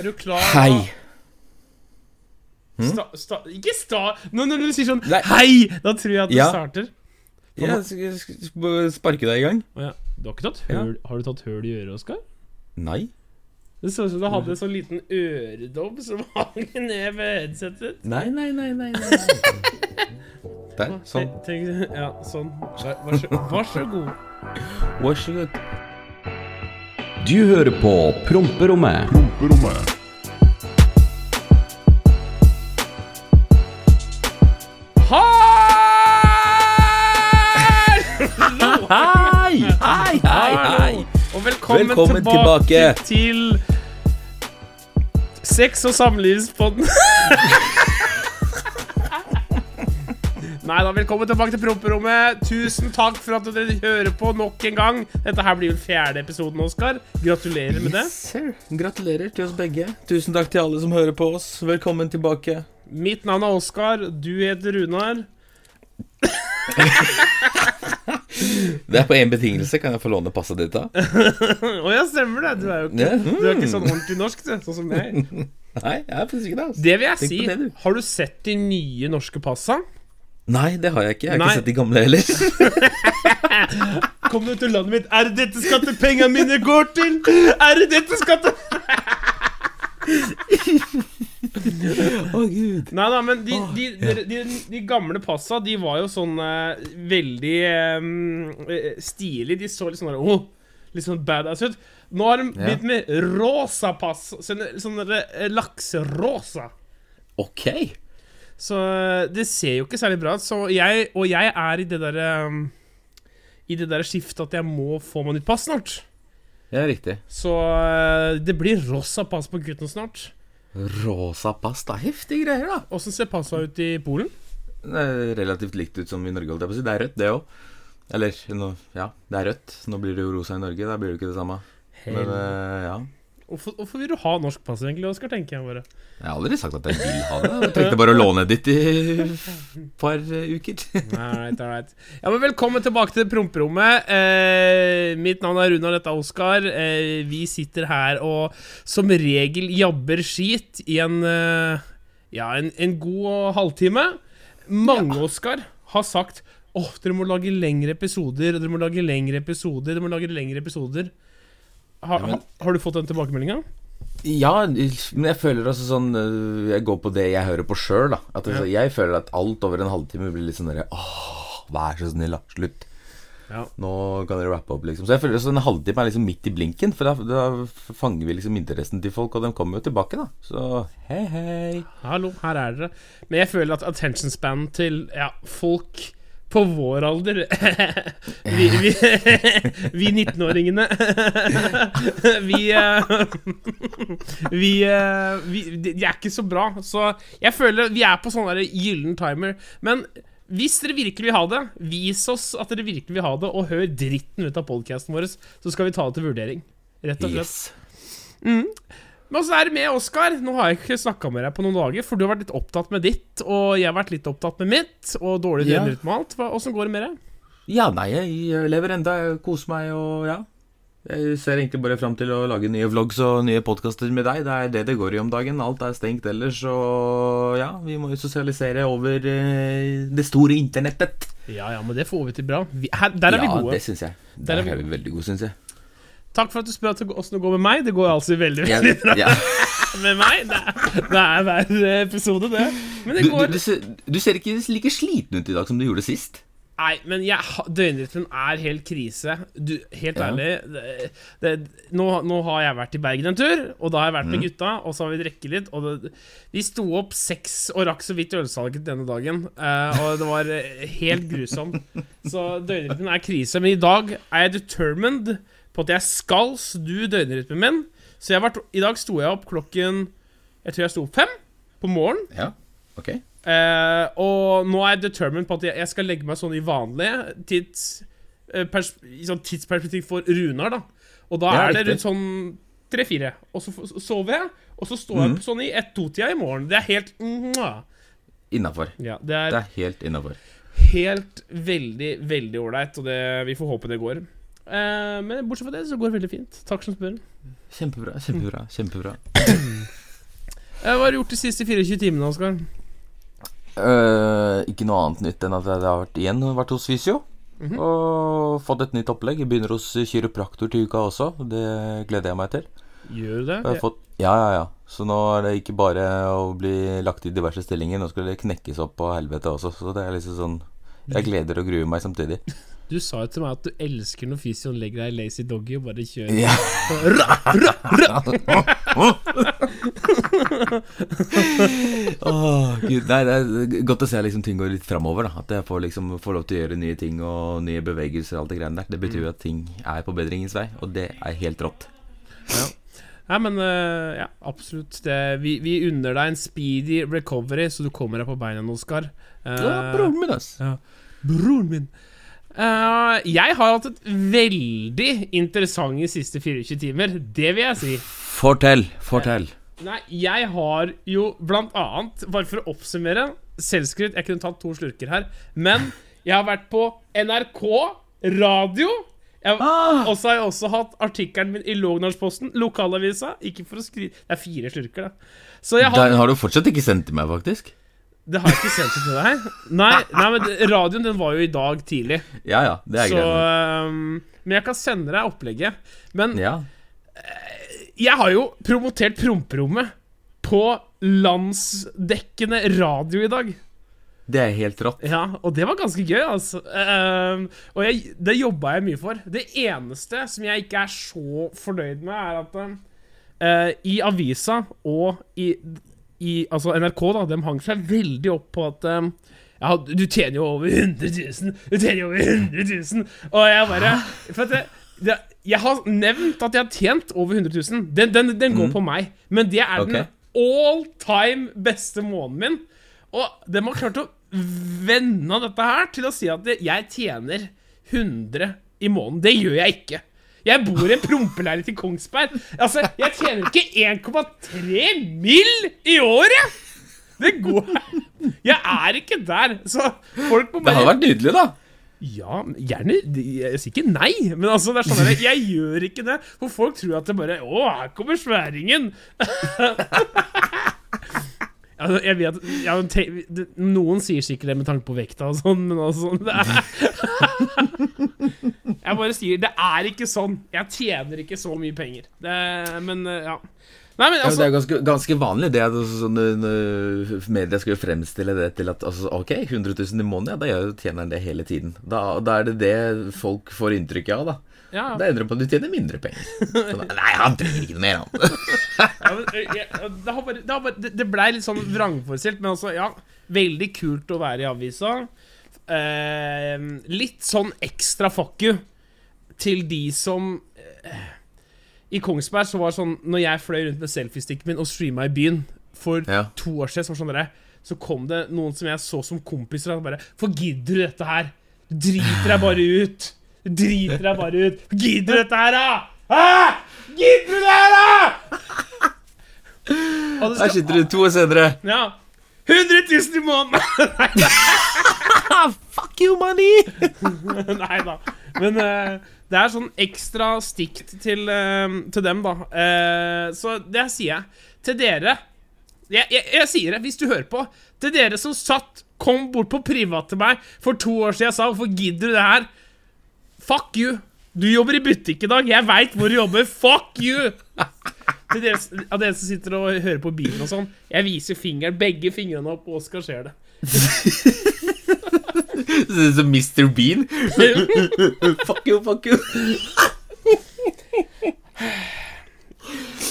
Er du klar? Hei. Sta, sta, ikke sta... Nå når du sier sånn Nei. Hei, da tror jeg at du Ja. starter. Skal- skal sparke deg i gang. Ja. Du har ikke tatt Ja. Har du tatt høl i øret, Oskar? Nei. Det så ut som du hadde en sånn liten øredobb som hang ned ved headsetet. Nei, nei, nei, nei, nei. Der. Sånn. Tenk- tenk- ja, sånn. Vær, vær, så, vær så god. Vær så god. Du hører på Promperommet. Promperommet. Hei! Hei, hei, hei. Og velkommen, Velkommen tilbake, tilbake. til Sex- og samlivspodden. Nei da, velkommen tilbake til promperommet. Tusen takk for at dere hører på nok en gang. Dette her blir vel fjerde episoden, Oskar. Gratulerer med det. Yes, sir. Gratulerer til oss begge. Tusen takk til alle som hører på oss. Velkommen tilbake. Mitt navn er Oskar. Du heter Runar. Det er på én betingelse. Kan jeg få låne passet ditt, da? Å ja, stemmer det. Du er jo ikke, Ja. du er ikke sånn ordentlig norsk, du. Sånn som meg. Nei, jeg er faktisk ikke det. Altså. Det vil jeg Tenk si. det, du. Har du sett de nye norske passa? Nei, det har jeg ikke. Jeg har Nei. ikke sett de gamle heller. Kom du til landet mitt, er det dette skattepengene mine går til? Er det dette skatte... Å, gud. Nei da, men de, de, de, de, de gamle passa, de var jo sånn eh, veldig eh, stilige. De så litt sånn oh, litt sånn badass ut. Nå har de Ja. begynt med rosa pass. Sånn, sånn eh, lakserosa. Ok. Så eh, det ser jo ikke særlig bra ut. Jeg, og jeg er i det derre I det der skiftet at jeg må få meg nytt pass snart. Ja, riktig. Så eh, det blir rosa pass på gutten snart. Rosa pass, da. Heftige greier, da. Åssen ser passa ut i Polen? Det er relativt likt ut som i Norge, holdt jeg på å si. Det er rødt, det òg. Eller no, ja, det er rødt. Nå blir det jo rosa i Norge. Da blir det ikke det samme. Men eh, ja. Hvorfor, hvorfor vil du ha norsk pass, egentlig, Oskar? tenker jeg bare. Jeg har aldri sagt at jeg vil ha det. Jeg trengte bare å låne ditt i et par eh, uker. Alright, alright. Ja, men Velkommen tilbake til promperommet. Eh, mitt navn er Runar, dette er Oskar. Eh, vi sitter her og som regel jabber skit i en eh, Ja, en, en god halvtime. Mange, Oskar, har sagt Åh, dere må lage lengre episoder, dere må lage lengre episoder, dere må lage lengre episoder. Har, Ja, men- har du fått den tilbakemeldinga? Ja, men jeg føler også sånn øh, Jeg går på det jeg hører på sjøl, da. At altså, Jeg føler at alt over en halvtime blir litt sånn derre Åh, vær så snill, da. Slutt. Ja. Nå kan dere rappe opp, liksom. Så jeg føler også en halvtime er liksom midt i blinken, for da, da fanger vi liksom interessen til folk, og de kommer jo tilbake, da. Så hei, hei. Hallo, her er dere. Men jeg føler at attention span til ja, folk på vår alder Vi, vi, vi 19-åringene Vi eh, Vi, eh, vi De er ikke så bra. Så jeg føler vi er på sånn gyllen timer. Men hvis dere virkelig vil ha det, vis oss at dere virkelig vil ha det, og hør dritten ut av podkasten vår, så skal vi ta det til vurdering. Rett og slett. Yes. Men åssen er det med Oskar? Nå har jeg ikke snakka med deg på noen dager, for du har vært litt opptatt med ditt, og jeg har vært litt opptatt med mitt, og dårlig Ja. døgnrytme og alt. Åssen går det med deg? Ja, nei, jeg lever enda, jeg koser meg og ja. Jeg ser egentlig bare fram til å lage nye vlogs og nye podkaster med deg. Det er det det går i om dagen. Alt er stengt ellers, og ja, vi må jo sosialisere over eh, det store internettet. Ja, ja, men det får vi til bra. Vi, her, der er ja, vi gode. Ja, det syns jeg. Der Der er vi er vi veldig gode, syns jeg. Takk for at du spør åssen det går med meg. Det går altså veldig, Ja, veldig bra ja. med meg. Det er, det er hver episode, det. Men det Du, går du, du, ser, du ser ikke like sliten ut i dag som du gjorde sist. Nei, men døgnrytmen er helt krise. Du, helt Ja. ærlig det, det, nå, nå har jeg vært i Bergen en tur, og da har jeg vært Mm. med gutta, og så har vi drukket litt. Og vi sto opp seks og rakk så vidt ølsalget denne dagen. eh, og det var eh, helt grusomt. Så døgnrytmen er krise. Men i dag er jeg determined på at jeg skal snu døgnrytmen min. Så jeg vært, i dag sto jeg opp klokken Jeg tror jeg sto opp fem på morgenen. Ja, ok Eh, og nå er jeg determined på at jeg, jeg skal legge meg sånn i vanlig tids, eh, pers, i sånn tidsperspektiv for Runar, da. Og da Ja, er det rundt sånn tre-fire. Og så f- sover jeg, og så står jeg opp sånn i ett-to-tida i morgen. Det er helt. Innafor. Ja, det Det er helt innafor. helt veldig, veldig ålreit, og det, vi får håpe det går. Eh, men bortsett fra det så går det veldig fint. Takk som spør. Kjempebra, kjempebra, kjempebra. uh, Hva har du gjort de siste 24 timene, Oskar? Uh, ikke noe annet nytt enn at jeg har vært igjen vært hos fysio. -hmm. Og fått et nytt opplegg. Jeg begynner hos kiropraktor til uka også. Det gleder jeg meg til. Gjør du det? Jeg har fått, ja, ja, ja. Så nå er det ikke bare å bli lagt i diverse stillinger. Nå skal det knekkes opp på helvete også. Så det er liksom sånn Jeg gleder og gruer meg samtidig. Du sa jo til meg at du elsker når fysioen legger deg i lazy doggy og bare kjører. Ja. Åh, Gud, nei, det er godt å se liksom ting går litt framover. At jeg får, liksom, får lov til å gjøre nye ting og nye bevegelser. og alt Det greiene der Det betyr jo at ting er på bedringens vei, og det er helt rått. Nei, men uh, ja, absolutt. Det, vi, vi unner deg en speedy recovery, så du kommer deg på beina, Oskar. Uh, Ja, broren min, ass. broren min. Eh, jeg har hatt et veldig interessant i siste 24 timer. Det vil jeg si. Fortell, fortell. Nei, jeg har jo blant annet, bare for å oppsummere Selvskryt, jeg kunne tatt to slurker her. Men jeg har vært på NRK radio. Jeg, Ah. Og så har jeg også hatt artikkelen min i Lågnadsposten, lokalavisa. Ikke for å skryte Det er fire slurker, da. Så jeg har Den har du fortsatt ikke sendt til meg, faktisk. Det har jeg ikke sendt til deg. Nei, nei men radioen den var jo i dag tidlig. Ja ja, det er greit. øhm, Men jeg kan sende deg opplegget. Men Ja. jeg har jo promotert Promperommet på landsdekkende radio i dag. Det er helt rått. Ja, og det var ganske gøy, altså. Ehm, og jeg, det jobba jeg mye for. Det eneste som jeg ikke er så fornøyd med, er at uh, i avisa og i, i Altså NRK, da, de hang seg veldig opp på at um, ja, du tjener jo over 100 000! Du tjener jo over 100 000! Og jeg bare For at det, det, jeg har nevnt at jeg har tjent over 100 000. Den, den, den går på meg. Men det er den all time beste måneden min. Og de har klart å vende dette her til å si at jeg tjener 100 i måneden. Det gjør jeg ikke. Jeg bor i en prompeleilighet i Kongsberg. Altså, jeg tjener ikke 1,3 mill. i året! Det går Jeg er ikke der. Så folk må Det hadde vært nydelig, da. Ja, gjerne Jeg sier ikke nei, men altså, det er sånn at jeg gjør ikke det. For folk tror at det bare Å, her kommer sværingen! Altså, jeg vet jeg te, Noen sier sikkert det med tanke på vekta og sånn, men altså det er, Jeg bare sier det er ikke sånn. Jeg tjener ikke så mye penger. Det, men eh, ja. Nei, men Ja, det altså er ganske, ganske vanlig det at altså, sånn, når media skal jo fremstille det til at altså, Ok, 100 000 i måneden, ja, da gjør han det hele tiden. Da, da er det det folk får inntrykk av, da. Ja, Da endrer det på at du tjener mindre penger. Da- nei, han trenger ikke noe mer, han. Det, har bare, det, har bare, det, det blei litt sånn vrangforestilt, men altså, ja. Veldig kult å være i avisa. Eh, litt sånn ekstra fuck you til de som eh, I Kongsberg så var det sånn Når jeg fløy rundt med selfiesticken min og streama i byen for Ja. to år siden, så, var sånn dere, så kom det noen som jeg så som kompiser, og bare For gidder du dette her? Du driter deg bare ut. Du driter deg bare ut. Gidder du dette her, da? Gidder du det her, da? Det Der sitter du to senere. ja. 100 000 i måneden! Fuck you, money! Nei da. Men uh, det er sånn ekstra stikt til, uh, til dem, da. Uh, så det sier jeg. Til dere jeg, jeg, jeg sier det, hvis du hører på. Til dere som satt, kom bort på privat til meg for to år siden og sa 'Hvorfor gidder du det her?' Fuck you. Du jobber i butikk i dag. Jeg veit hvor du jobber. Fuck you! Til dere, av dere som sitter og hører på bilen og sånn. Jeg viser fingeren, begge fingrene opp, og Oskar ser det. Som Mr. Bean. fuck you, fuck you.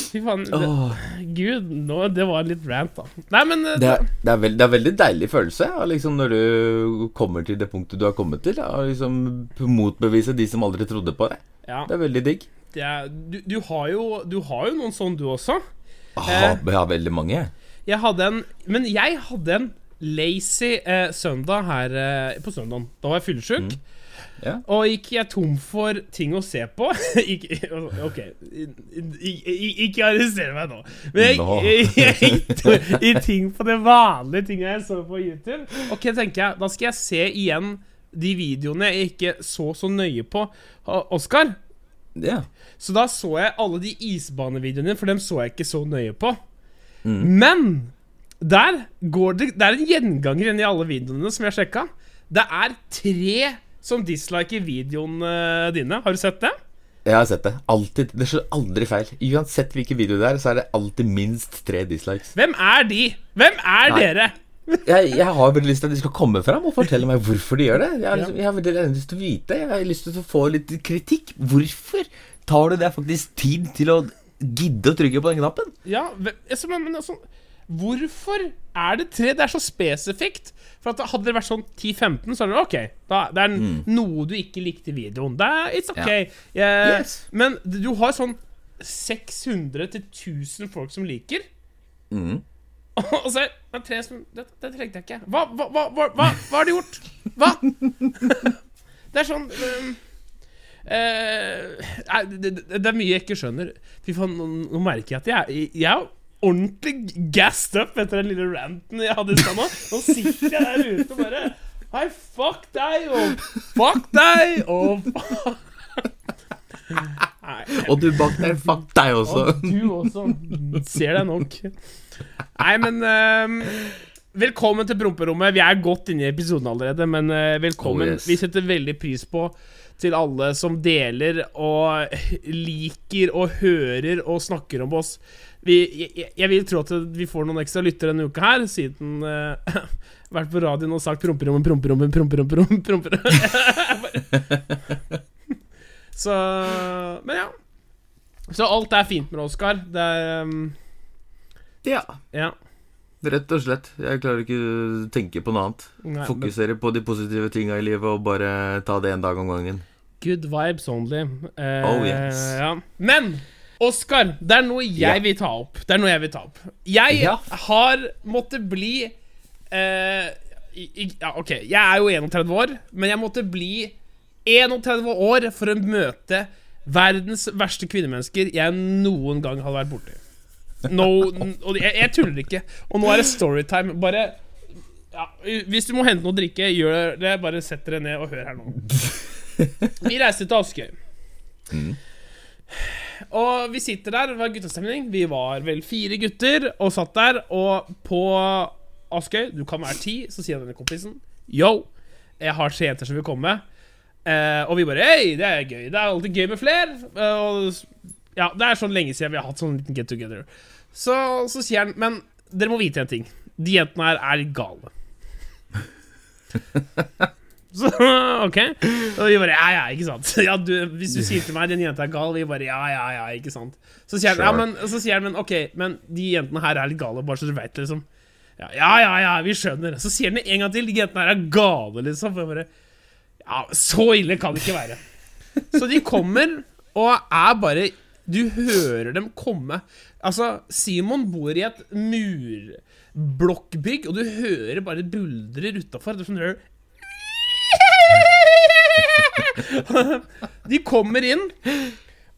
Fy faen. Åh, Gud, nå, det var litt rant, da. Nei, men Det, det, er, det, er veld, det er veldig deilig følelse liksom når du kommer til det punktet du har kommet til. Ja, liksom Motbevise de som aldri trodde på deg. ja, Det er veldig digg. er, du, du, har jo, du har jo noen sånn, du også. Aha, jeg har veldig mange. Jeg hadde en Men jeg hadde en lazy eh, søndag her eh, på søndagen. Da var jeg fyllesyk. Ja. Og gikk jeg tom for ting å se på ikke, Ok, i- i- i- ikke arrester meg nå. Men jeg, jeg, gikk i ting på det vanlige tinga jeg så på YouTube. Ok, tenker jeg, Da skal jeg se igjen de videoene jeg ikke så så nøye på. Oskar, Yeah. Så da så jeg alle de isbanevideoene, for dem så jeg ikke så nøye på. Mm. Men der går det Det er en gjenganger inni alle videoene som jeg sjekka. Det er tre som disliker videoene dine. Har du sett det? Jeg har sett det. Altid, Det slår aldri feil. Uansett hvilken video det er, så er det alltid minst tre dislikes. Hvem er de? Hvem er Nei. dere? Jeg, jeg har veldig lyst til at de skal komme fram og fortelle meg hvorfor de gjør det. Jeg har, liksom, jeg har veldig lyst til å vite. Jeg har lyst til å få litt kritikk. Hvorfor tar du deg faktisk tid til å gidde å trykke på den knappen? Ja, altså, men, men altså Hvorfor er det tre? Det er så spesifikt. For at Hadde det vært sånn 10-15, så er det ok. Da, det er Mm. noe du ikke likte i videoen. Det er, it's ok. Jeg- Yes. Men du har sånn 600-1000 folk som liker. Mm. Og så er det tre som Det, det trengte jeg ikke. Hva, hva, hva, hva, hva, har du gjort? Hva? Det er sånn um, uh, det, det, det er mye jeg ikke skjønner. Fy faen, nå, nå merker jeg at jeg, jeg er ordentlig gassed up etter den lille ranten jeg hadde i stad nå. Nå sitter jeg der ute og bare Hei, fuck deg, og fuck deg, og Nei. Og du bak der, fuck deg også. Og du også. Ser deg nok. Nei, men ehm, Velkommen til promperommet. Vi er godt inne i episoden allerede, men eh, velkommen. Oh, yes. Vi setter veldig pris på til alle som deler og liker og hører og snakker om oss. Vi, jeg, jeg vil tro at vi får noen ekstra lyttere denne uka her, siden uh, Vært på radioen og sagt promperommet, promperommet, promperommet, promperommet. Så Men ja. Så alt er fint med Oskar. Det er um, Ja, Ja. rett og slett. Jeg klarer ikke å tenke på noe annet. Nei, men Fokusere på de positive tinga i livet og bare ta det en dag om gangen. good vibes only. Uh, Oh, yes. ja. Men Oskar, det er noe jeg Ja. vil ta opp. Det er noe jeg vil ta opp. Jeg Ja. har måttet bli eh, i, i, Ja, ok, jeg er jo 31 år, men jeg måtte bli 31 år for å møte verdens verste kvinnemennesker jeg noen gang hadde vært borti. No, og jeg, jeg tuller ikke. Og nå er det storytime. Bare ja, Hvis du må hente noe å drikke, gjør det. Bare sett dere ned og hør her nå. Vi reiste til Askøy. Og vi sitter der, det var guttastemning. Vi var vel fire gutter og satt der. Og på Askøy, du kan være ti, så sier denne kompisen Yo, jeg har tre jenter som vil komme. Eh, og vi bare Hei, det er gøy. Det er alltid gøy med flere. Eh, og ja, det er sånn lenge siden vi har hatt sånn liten get together. Så, så sier han Men dere må vite en ting. De jentene her er gale. Så, ok. Og vi bare ja, ja, ikke sant. Ja, du, hvis du sier til meg den jenta er gal, vi bare ja, ja, ja, ikke sant. Så sier han, ja, men, så sier han men ok, men de jentene her er litt gale, bare så du vet liksom. Ja, ja, ja, ja, vi skjønner. Så sier han det en gang til, de jentene her er gale, liksom. For jeg bare Ja, så ille kan det ikke være. Så de kommer, og er bare Du hører dem komme. Altså, Simon bor i et murblokkbygg, og du hører bare buldrer utafor. Det er sånn hører De kommer inn,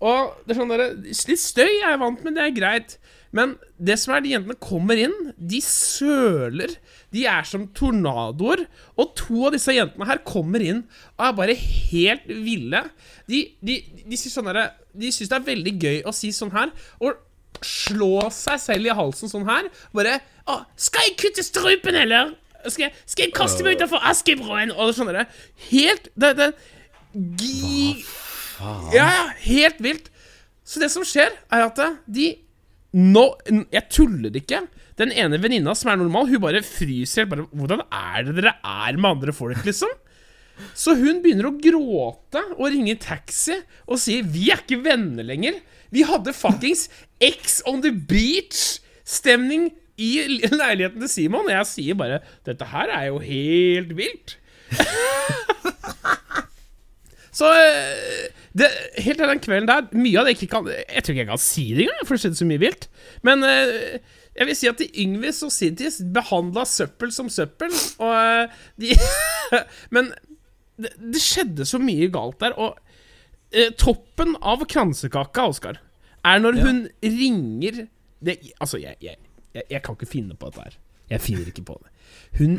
og det er sånn der, Litt støy er jeg vant med, det er greit. Men det som er, de jentene kommer inn, de søler. De er som tornadoer. Og to av disse jentene her kommer inn og er bare helt ville. De, de, de, syns sånn de det er veldig gøy å si sånn her. Og slå seg selv i halsen sånn her. Bare 'Skal jeg kutte strupen, eller?' Skal jeg, skal jeg kaste meg utenfor Askebroen? Og sånn derre Helt Det, det gi, Ja, ja, helt vilt. Så det som skjer, er at de nå Jeg tuller ikke. Den ene venninna som er normal, hun bare fryser helt. Bare, 'Hvordan er det dere er med andre folk?' liksom. Så hun begynner å gråte og ringer taxi og sier 'Vi er ikke venner lenger'. Vi hadde fuckings X on the beach-stemning i leiligheten til Simon. Og jeg sier bare 'Dette her er jo helt vilt'. Så eh, det, helt til den kvelden der Mye av det ikke kan Jeg tror ikke jeg kan si det engang, for det skjedde så mye vilt. Men eh, jeg vil si at de Yngvis og Sintis behandla søppel som søppel. Og eh, de Men det, det skjedde så mye galt der. Og eh, toppen av kransekaka, Oskar, er når hun ringer det, Altså, jeg, jeg, jeg, jeg kan ikke finne på dette her. Jeg finner ikke på det. Hun,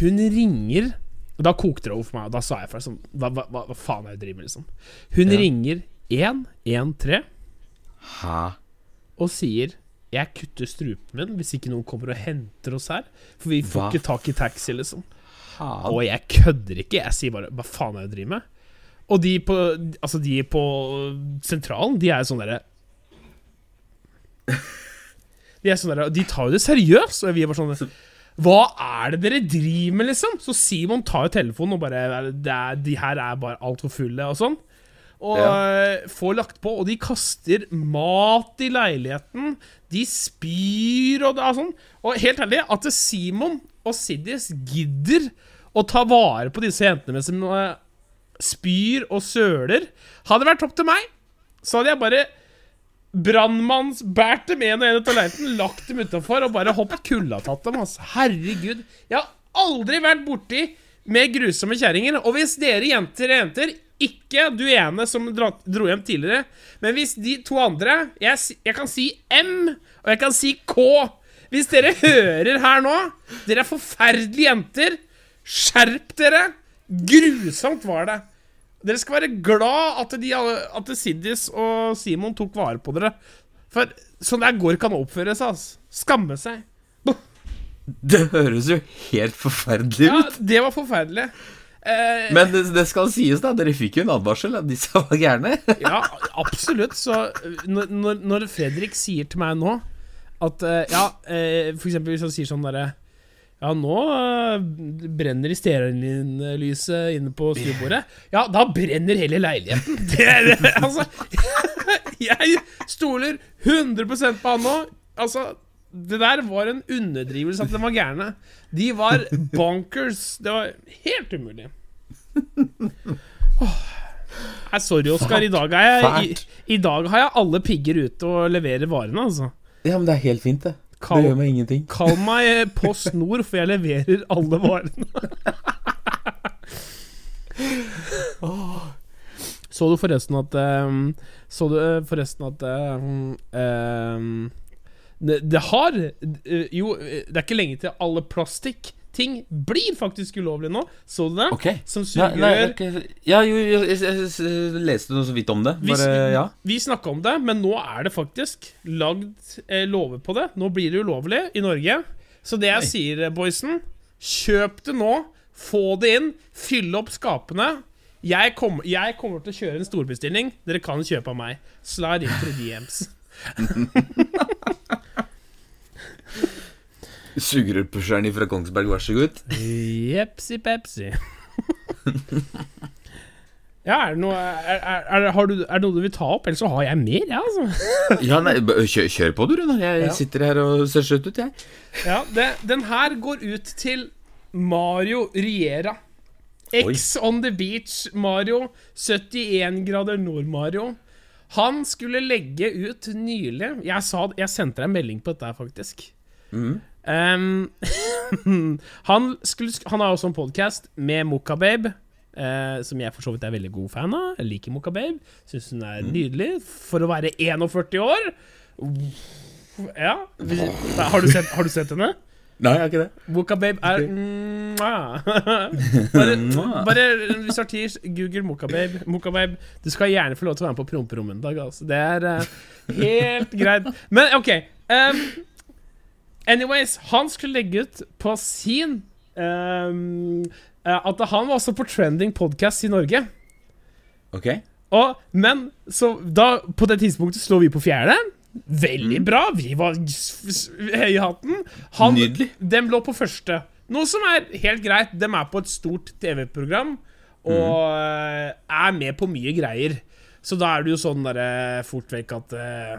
hun ringer og Da kokte det over for meg, og da sa jeg fra sånn Hva, hva, hva, faen er det du driver med, liksom? Hun Ja. ringer 113 Hæ? og sier jeg kutter strupen min hvis ikke noen kommer og henter oss her. For vi får Hva? ikke tak i taxi, liksom. Faen. Og jeg kødder ikke. Jeg sier bare Hva faen er det du driver med? Og de på Altså de på sentralen, de er jo sånn derre De er sånn derre De tar jo det seriøst, og vi er bare sånn Hva er det dere driver med, liksom? Så Simon tar jo telefonen og bare det er, De her er bare altfor fulle, og sånn. Og ja. får lagt på, og de kaster mat i leiligheten. De spyr og det er sånn. Og helt ærlig, at Simon og Siddis gidder å ta vare på disse jentene som de spyr og søler Hadde det vært opp til meg, så hadde jeg bare brannmannsbært dem en og en av leiligheten, lagt dem utafor og bare hoppet kullatatt dem. Altså. Herregud. Jeg har aldri vært borti med grusomme kjerringer. Og hvis dere jenter er jenter ikke du ene som dro hjem tidligere, men hvis de to andre jeg, jeg kan si M, og jeg kan si K. Hvis dere hører her nå Dere er forferdelige jenter. Skjerp dere! Grusomt var det. Dere skal være glad at, de, at Siddis og Simon tok vare på dere. For sånn der går ikke an å oppføre seg. altså. Skamme seg. Det høres jo helt forferdelig ut. Ja, det var forferdelig. Eh, Men det, det skal sies, da. Dere fikk jo en advarsel. At disse var gærne. ja, absolutt. Så eh, når, når, når Fredrik sier til meg nå at eh, Ja, eh, for eksempel hvis han sier sånn derre ja, nå uh, brenner stearinlyset inne på stuebordet. Ja, da brenner hele leiligheten. Det, det, altså Jeg stoler 100% på han nå. Altså, det der var en underdrivelse at de var gærne. De var bonkers. Det var helt umulig. Oh. Nei, sorry, Oskar. I er i, I dag har jeg alle pigger ute og leverer varene, altså. Ja, men det er helt fint, det. Kall- Det gjør meg ingenting. Kall meg Post Nord, for jeg leverer alle varene. Så du forresten at um, Så du eh, forresten at um, um, det, det har eh, Jo, eh, det er ikke lenge til alle plastikk-ting blir faktisk ulovlig nå. Så du det? Ok. Som sugerør nei, nei, okay. ja jo, jo, jeg, jeg, jeg leste noe så vidt om det. Vi, Bare, ja. vi snakka om det, men nå er det faktisk lagd eh, lover på det. Nå blir det ulovlig i Norge. Så det jeg Oi. sier, eh, boysen Kjøp det nå. Få det inn. Fyll opp skapene. Jeg, kom, jeg kommer til å kjøre en storbestilling. Dere kan kjøpe av meg. Slide inn til DMs. Sugerørpusheren fra Kongsberg, vær så god. Jepsi pepsi. Ja, er det noe er, er, har du, er det noe du vil ta opp? Ellers så har jeg mer, jeg, altså. Ja, nei, kjør, kjør på du, Runar. Jeg Ja. sitter her og ser søt ut, jeg. Ja, det, den her går ut til Mario Riera. X on the beach Mario. 71 grader nord-Mario. Han skulle legge ut nylig Jeg, sa, jeg sendte deg en melding på dette faktisk. faktisk. Um, han, skulle, han har også en podkast med Mokababe, Uh, som jeg for så vidt er veldig god fan av. Jeg liker Mokababe. Syns hun er nydelig for å være 41 år. Ja. Har du sett, har du sett henne? Nei, jeg har ikke det. Mokababe er Mwah. bare, bare hvis du har tid, google Mokababe. Mokababe. Du skal gjerne få lov til å være med på promperommet en dag. Altså. Det er uh, helt greit. Men OK. Um, anyways, han skulle legge ut på sin um, eh, At han var også på trending podcast i Norge. Ok. Og, men så da, på det tidspunktet slo vi på fjerde. Veldig bra. Vi var høye i hatten. Han, Nydelig. Dem lå på første. Noe som er helt greit. Dem er på et stort TV-program og mm. er med på mye greier. Så da er det jo sånn derre fort vekk at eh,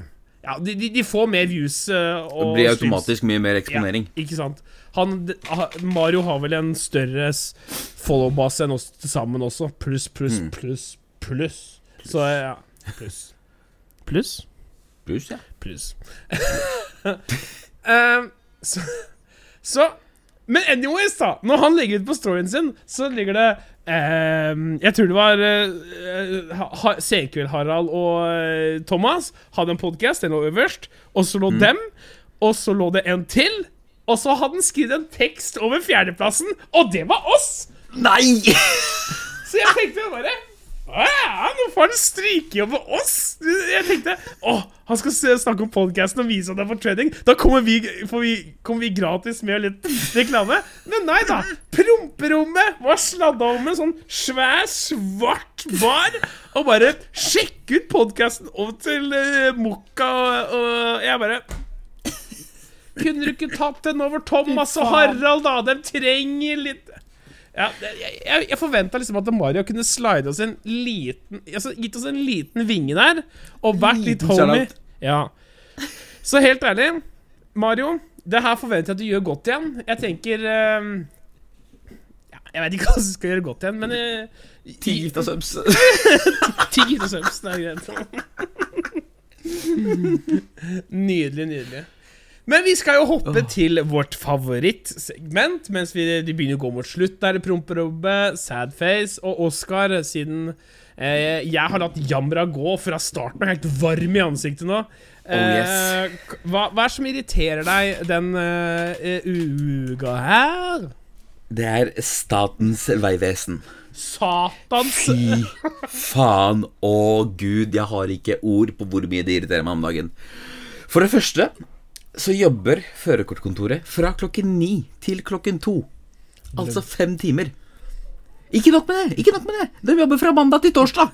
Ja, de, de, de får mer views. Og Det blir blir streams. automatisk mye mer eksponering. Ja, ikke sant. Han, Mario har vel en større follow-base enn oss til sammen også. Pluss, pluss, Mm. pluss, pluss. Så ja. Pluss. Pluss? Pluss, ja. Pluss. Ehm, så, så Men anyways, da. Når han legger ut på storyen sin, så ligger det Jeg tror det var uh, ha, Senkveld-Harald og eh, Thomas hadde en podkast. Den lå øverst. Og så lå dem. Og så lå det en til. Og så hadde han skrevet en tekst over fjerdeplassen, og det var oss! Nei! Så jeg tenkte bare Ja, nå får han strykejobb med oss! Jeg tenkte å, han skal snakke om podkasten og vise at det er for trading. Da kommer vi, får vi, kommer vi gratis med litt reklame. Men nei da. Promperommet var sladda om en sånn svær, svart bar. Og bare sjekk ut podkasten over til uh, Mokka, og, og jeg bare Kunne du ikke tatt den over Thomas og Harald, da? De trenger litt ja, jeg, jeg, forventa liksom at Mario kunne slide oss en liten Altså gitt oss en liten vinge der, og vært litt homie. Ja. Så helt ærlig, Mario, det her forventer jeg at du gjør godt igjen. Jeg tenker eh, ja, Jeg vet ikke hva som skal gjøre godt igjen, men uh, Ti gifta subs. Ti og subs, det er greit. nydelig, nydelig. Men vi skal jo hoppe til vårt favorittsegment mens vi de begynner å gå mot slutt. Der Promperobbe, Sadface og Oscar, siden eh, jeg har latt Jamra gå fra starten og er helt varm i ansiktet nå. Eh, k- hva, hva er det som irriterer deg den eh, uga her? Det er Statens vegvesen. Satans Fy faen og gud, jeg har ikke ord på hvor mye det irriterer meg om dagen. For det første så jobber førerkortkontoret fra klokken ni til klokken to. Altså fem timer. Ikke nok med det! ikke nok med det De jobber fra mandag til torsdag.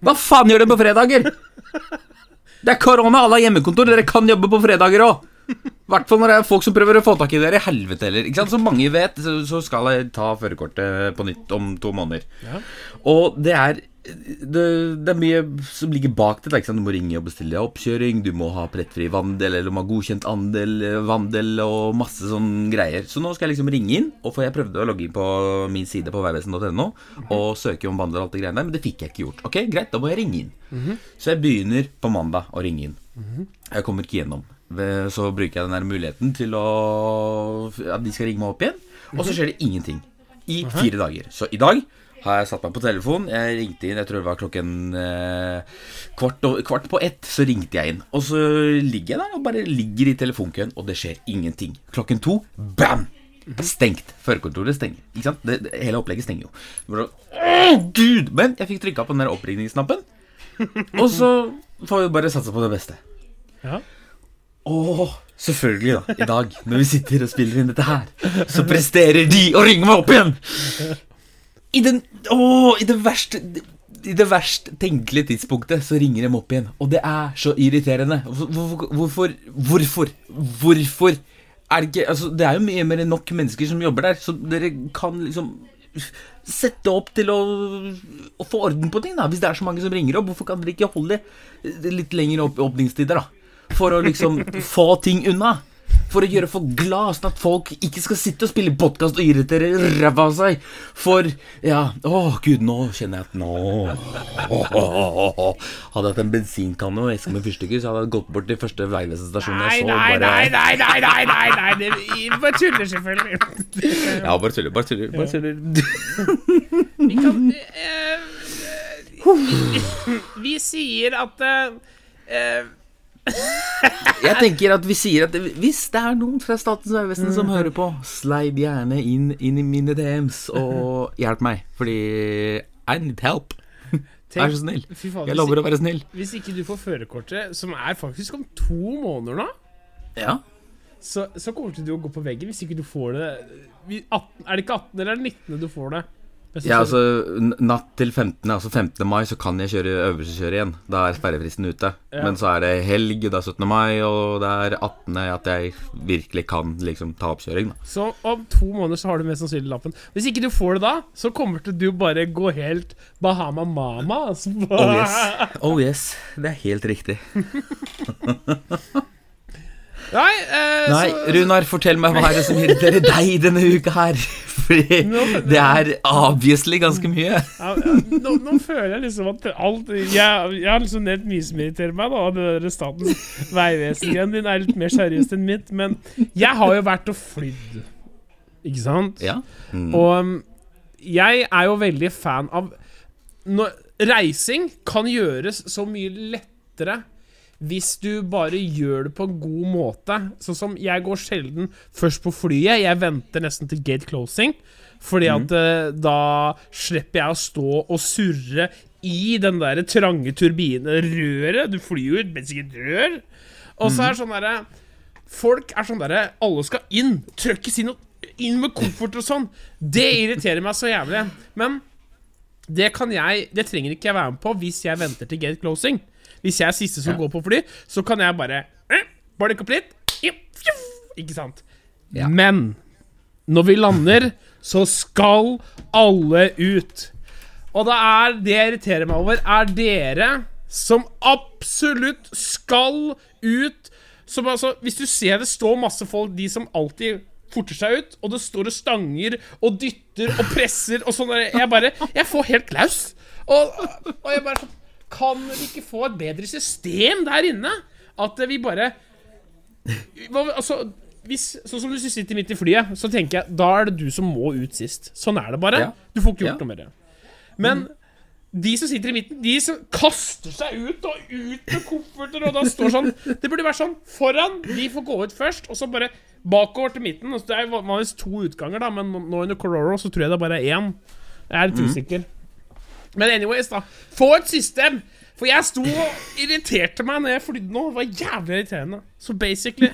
Hva faen gjør de på fredager? Det er korona, alle har hjemmekontor. Dere kan jobbe på fredager òg. I hvert fall når det er folk som prøver å få tak i dere. Helvete heller. Ikke sant? Som mange vet, så så skal jeg ta førerkortet på nytt om to måneder. Ja. Og det er det, det er mye som ligger bak det. Du må ringe og bestille oppkjøring, du må ha plettfri vandel, eller du må ha godkjent andel, vandel og masse sånne greier. Så nå skal jeg liksom ringe inn, og for jeg prøvde å logge inn på min side på vegvesen.no og søke om vandel og alt det greiene der, men det fikk jeg ikke gjort. Ok, greit, da må jeg ringe inn. Så jeg begynner på mandag å ringe inn. Jeg kommer ikke gjennom. Så bruker jeg den der muligheten til å At de skal ringe meg opp igjen. Og så skjer det ingenting. I fire dager. Så i dag har jeg satt meg på telefon. Jeg ringte inn, jeg tror det var klokken eh, kvart, kvart på ett. Så ringte jeg inn. Og så ligger jeg der og bare ligger i telefonkøen, og det skjer ingenting. Klokken to, bam! Stengt. Førerkontoret stenger. Ikke sant? Det, det, hele opplegget stenger jo. Det sånn, Åh, Gud! Men jeg fikk trykka på den der oppringningsknappen. Og så får vi bare satse på det beste. Ja. Åh, selvfølgelig da, i dag, når vi sitter og spiller inn dette her, så presterer de å ringe meg opp igjen! I den, å, i det verste, i det verst tenkelige tidspunktet så ringer de opp igjen, og det er så irriterende. Hvorfor, hvorfor, hvorfor, er det ikke, altså det er jo mye mer enn nok mennesker som jobber der, så dere kan liksom sette opp til å, å få orden på ting da, hvis det er så mange som ringer opp, hvorfor kan dere ikke holde litt lengre opp, åpningstider da? For å liksom få ting unna. For å gjøre folk glad, sånn at folk ikke skal sitte og spille podkast og irritere ræva av seg. For ja Å, gud, nå kjenner jeg at Nå Hadde jeg hatt en bensinkanne og eske med fyrstikker, så hadde jeg gått bort til første Vegvesen-stasjon Nei, jeg så. nei, bare, nei, nei, nei, nei, nei, nei, det bare tuller selvfølgelig. Ja, bare tuller. Bare tuller. Bare tuller. Vi kan eh, vi, vi sier at eh, eh, Jeg tenker at vi sier at hvis det er noen fra Statens vegvesen som hører på, slide gjerne inn, inn i mine DMs og hjelp meg, fordi I need help. Vær så snill. Jeg lover å være snill. hvis ikke du får førerkortet, som er faktisk om to måneder nå, Ja. så, så kommer du til å gå på veggen hvis ikke du får det 18, Er det ikke 18. eller er 19. du får det? Ja, altså Natt til 15., altså 15. mai, så kan jeg kjøre øvelseskjøre igjen. Da er sperrefristen ute. Ja. Men så er det helg, det er 17. mai, og det er 18. at jeg virkelig kan liksom ta oppkjøring. Da. Så om to måneder så har du mest sannsynlig lappen. Hvis ikke du får det da, så kommer til du bare gå helt Bahama Mama. Altså. Oh yes. oh yes, det er helt riktig. Nei, eh, Nei, så, Runar, fortell meg hva er det som irriterer deg denne uka her. Fordi det er obviously ganske mye. ja, ja, nå, nå føler jeg liksom at alt Jeg, jeg har liksom nevnt mye som irriterer meg, da. Det der Statens vegvesen-greien din er litt mer seriøst enn mitt. Men jeg har jo vært og flydd, ikke sant? Ja. Mm. Og um, jeg er jo veldig fan av når, Reising kan gjøres så mye lettere hvis du bare gjør det på en god måte. Sånn som jeg går sjelden først på flyet. Jeg venter nesten til gate closing. Fordi at mm. da slipper jeg å stå og surre i den der trange turbinrøret. Du flyr jo ut mens ikke rør. Og så er det sånn derre Folk er sånn derre Alle skal inn. Trøkkes inn, inn med koffert og sånn. Det irriterer meg så jævlig. Men det kan jeg Det trenger ikke jeg være med på hvis jeg venter til gate closing. Hvis jeg er siste som går på fly, så kan jeg bare eh, Barke opp litt. Ikke sant? Ja. Men når vi lander, så skal alle ut. Og det er det jeg irriterer meg over, er dere som absolutt skal ut. Som altså, hvis du ser det står masse folk, de som alltid forter seg ut, og det står og stanger og dytter og presser og sånn Jeg bare Jeg får helt klaus. Og, og jeg bare sånn Kan vi ikke få et bedre system der inne? At vi bare altså, hvis, sånn som du sitter midt i flyet, så tenker jeg da er det du som må ut sist. Sånn er det bare. Ja. Du får ikke gjort Ja. noe med det. Men de som sitter i midten, de som kaster seg ut og ut med kofferter og da står sånn Det burde vært sånn foran. De får gå ut først, og så bare bakover til midten. Og det er vanligvis to utganger, da, men nå under Cororo så tror jeg det bare er én. Jeg er litt usikker. Men anyways, da. Få et system! For jeg sto og irriterte meg når jeg flydde nå. Det var jævlig irriterende. Så basically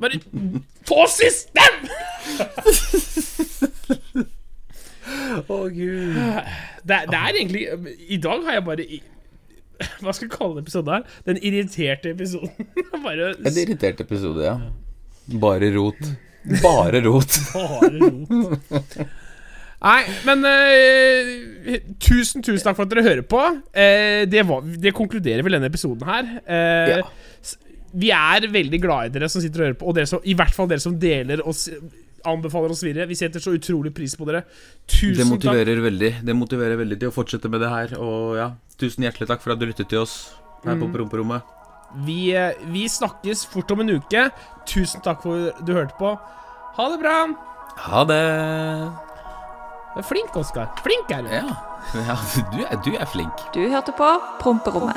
Bare få system! Å, gud. Det, det er egentlig I dag har jeg bare Hva skal jeg kalle den episoden her? Den irriterte episoden. bare En irritert episode, ja. Bare rot. Bare rot. bare rot. Nei, men uh, tusen, tusen takk for at dere hører på. Uh, det, var, det konkluderer vel denne episoden her. Uh, Ja. Vi er veldig glad i dere som sitter og hører på, og dere som, i hvert fall dere som deler oss anbefaler oss videre. Vi setter så utrolig pris på dere. Tusen Det takk. motiverer veldig Det motiverer veldig til å fortsette med det her. Og ja, tusen hjertelig takk for at du lyttet til oss her på promperommet. Vi, vi snakkes fort om en uke. Tusen takk for at du hørte på. Ha det bra. Ha det. Du er flink, Oskar. Flink er du. Ja, ja du, er, du er flink. Du hørte på Promperommet.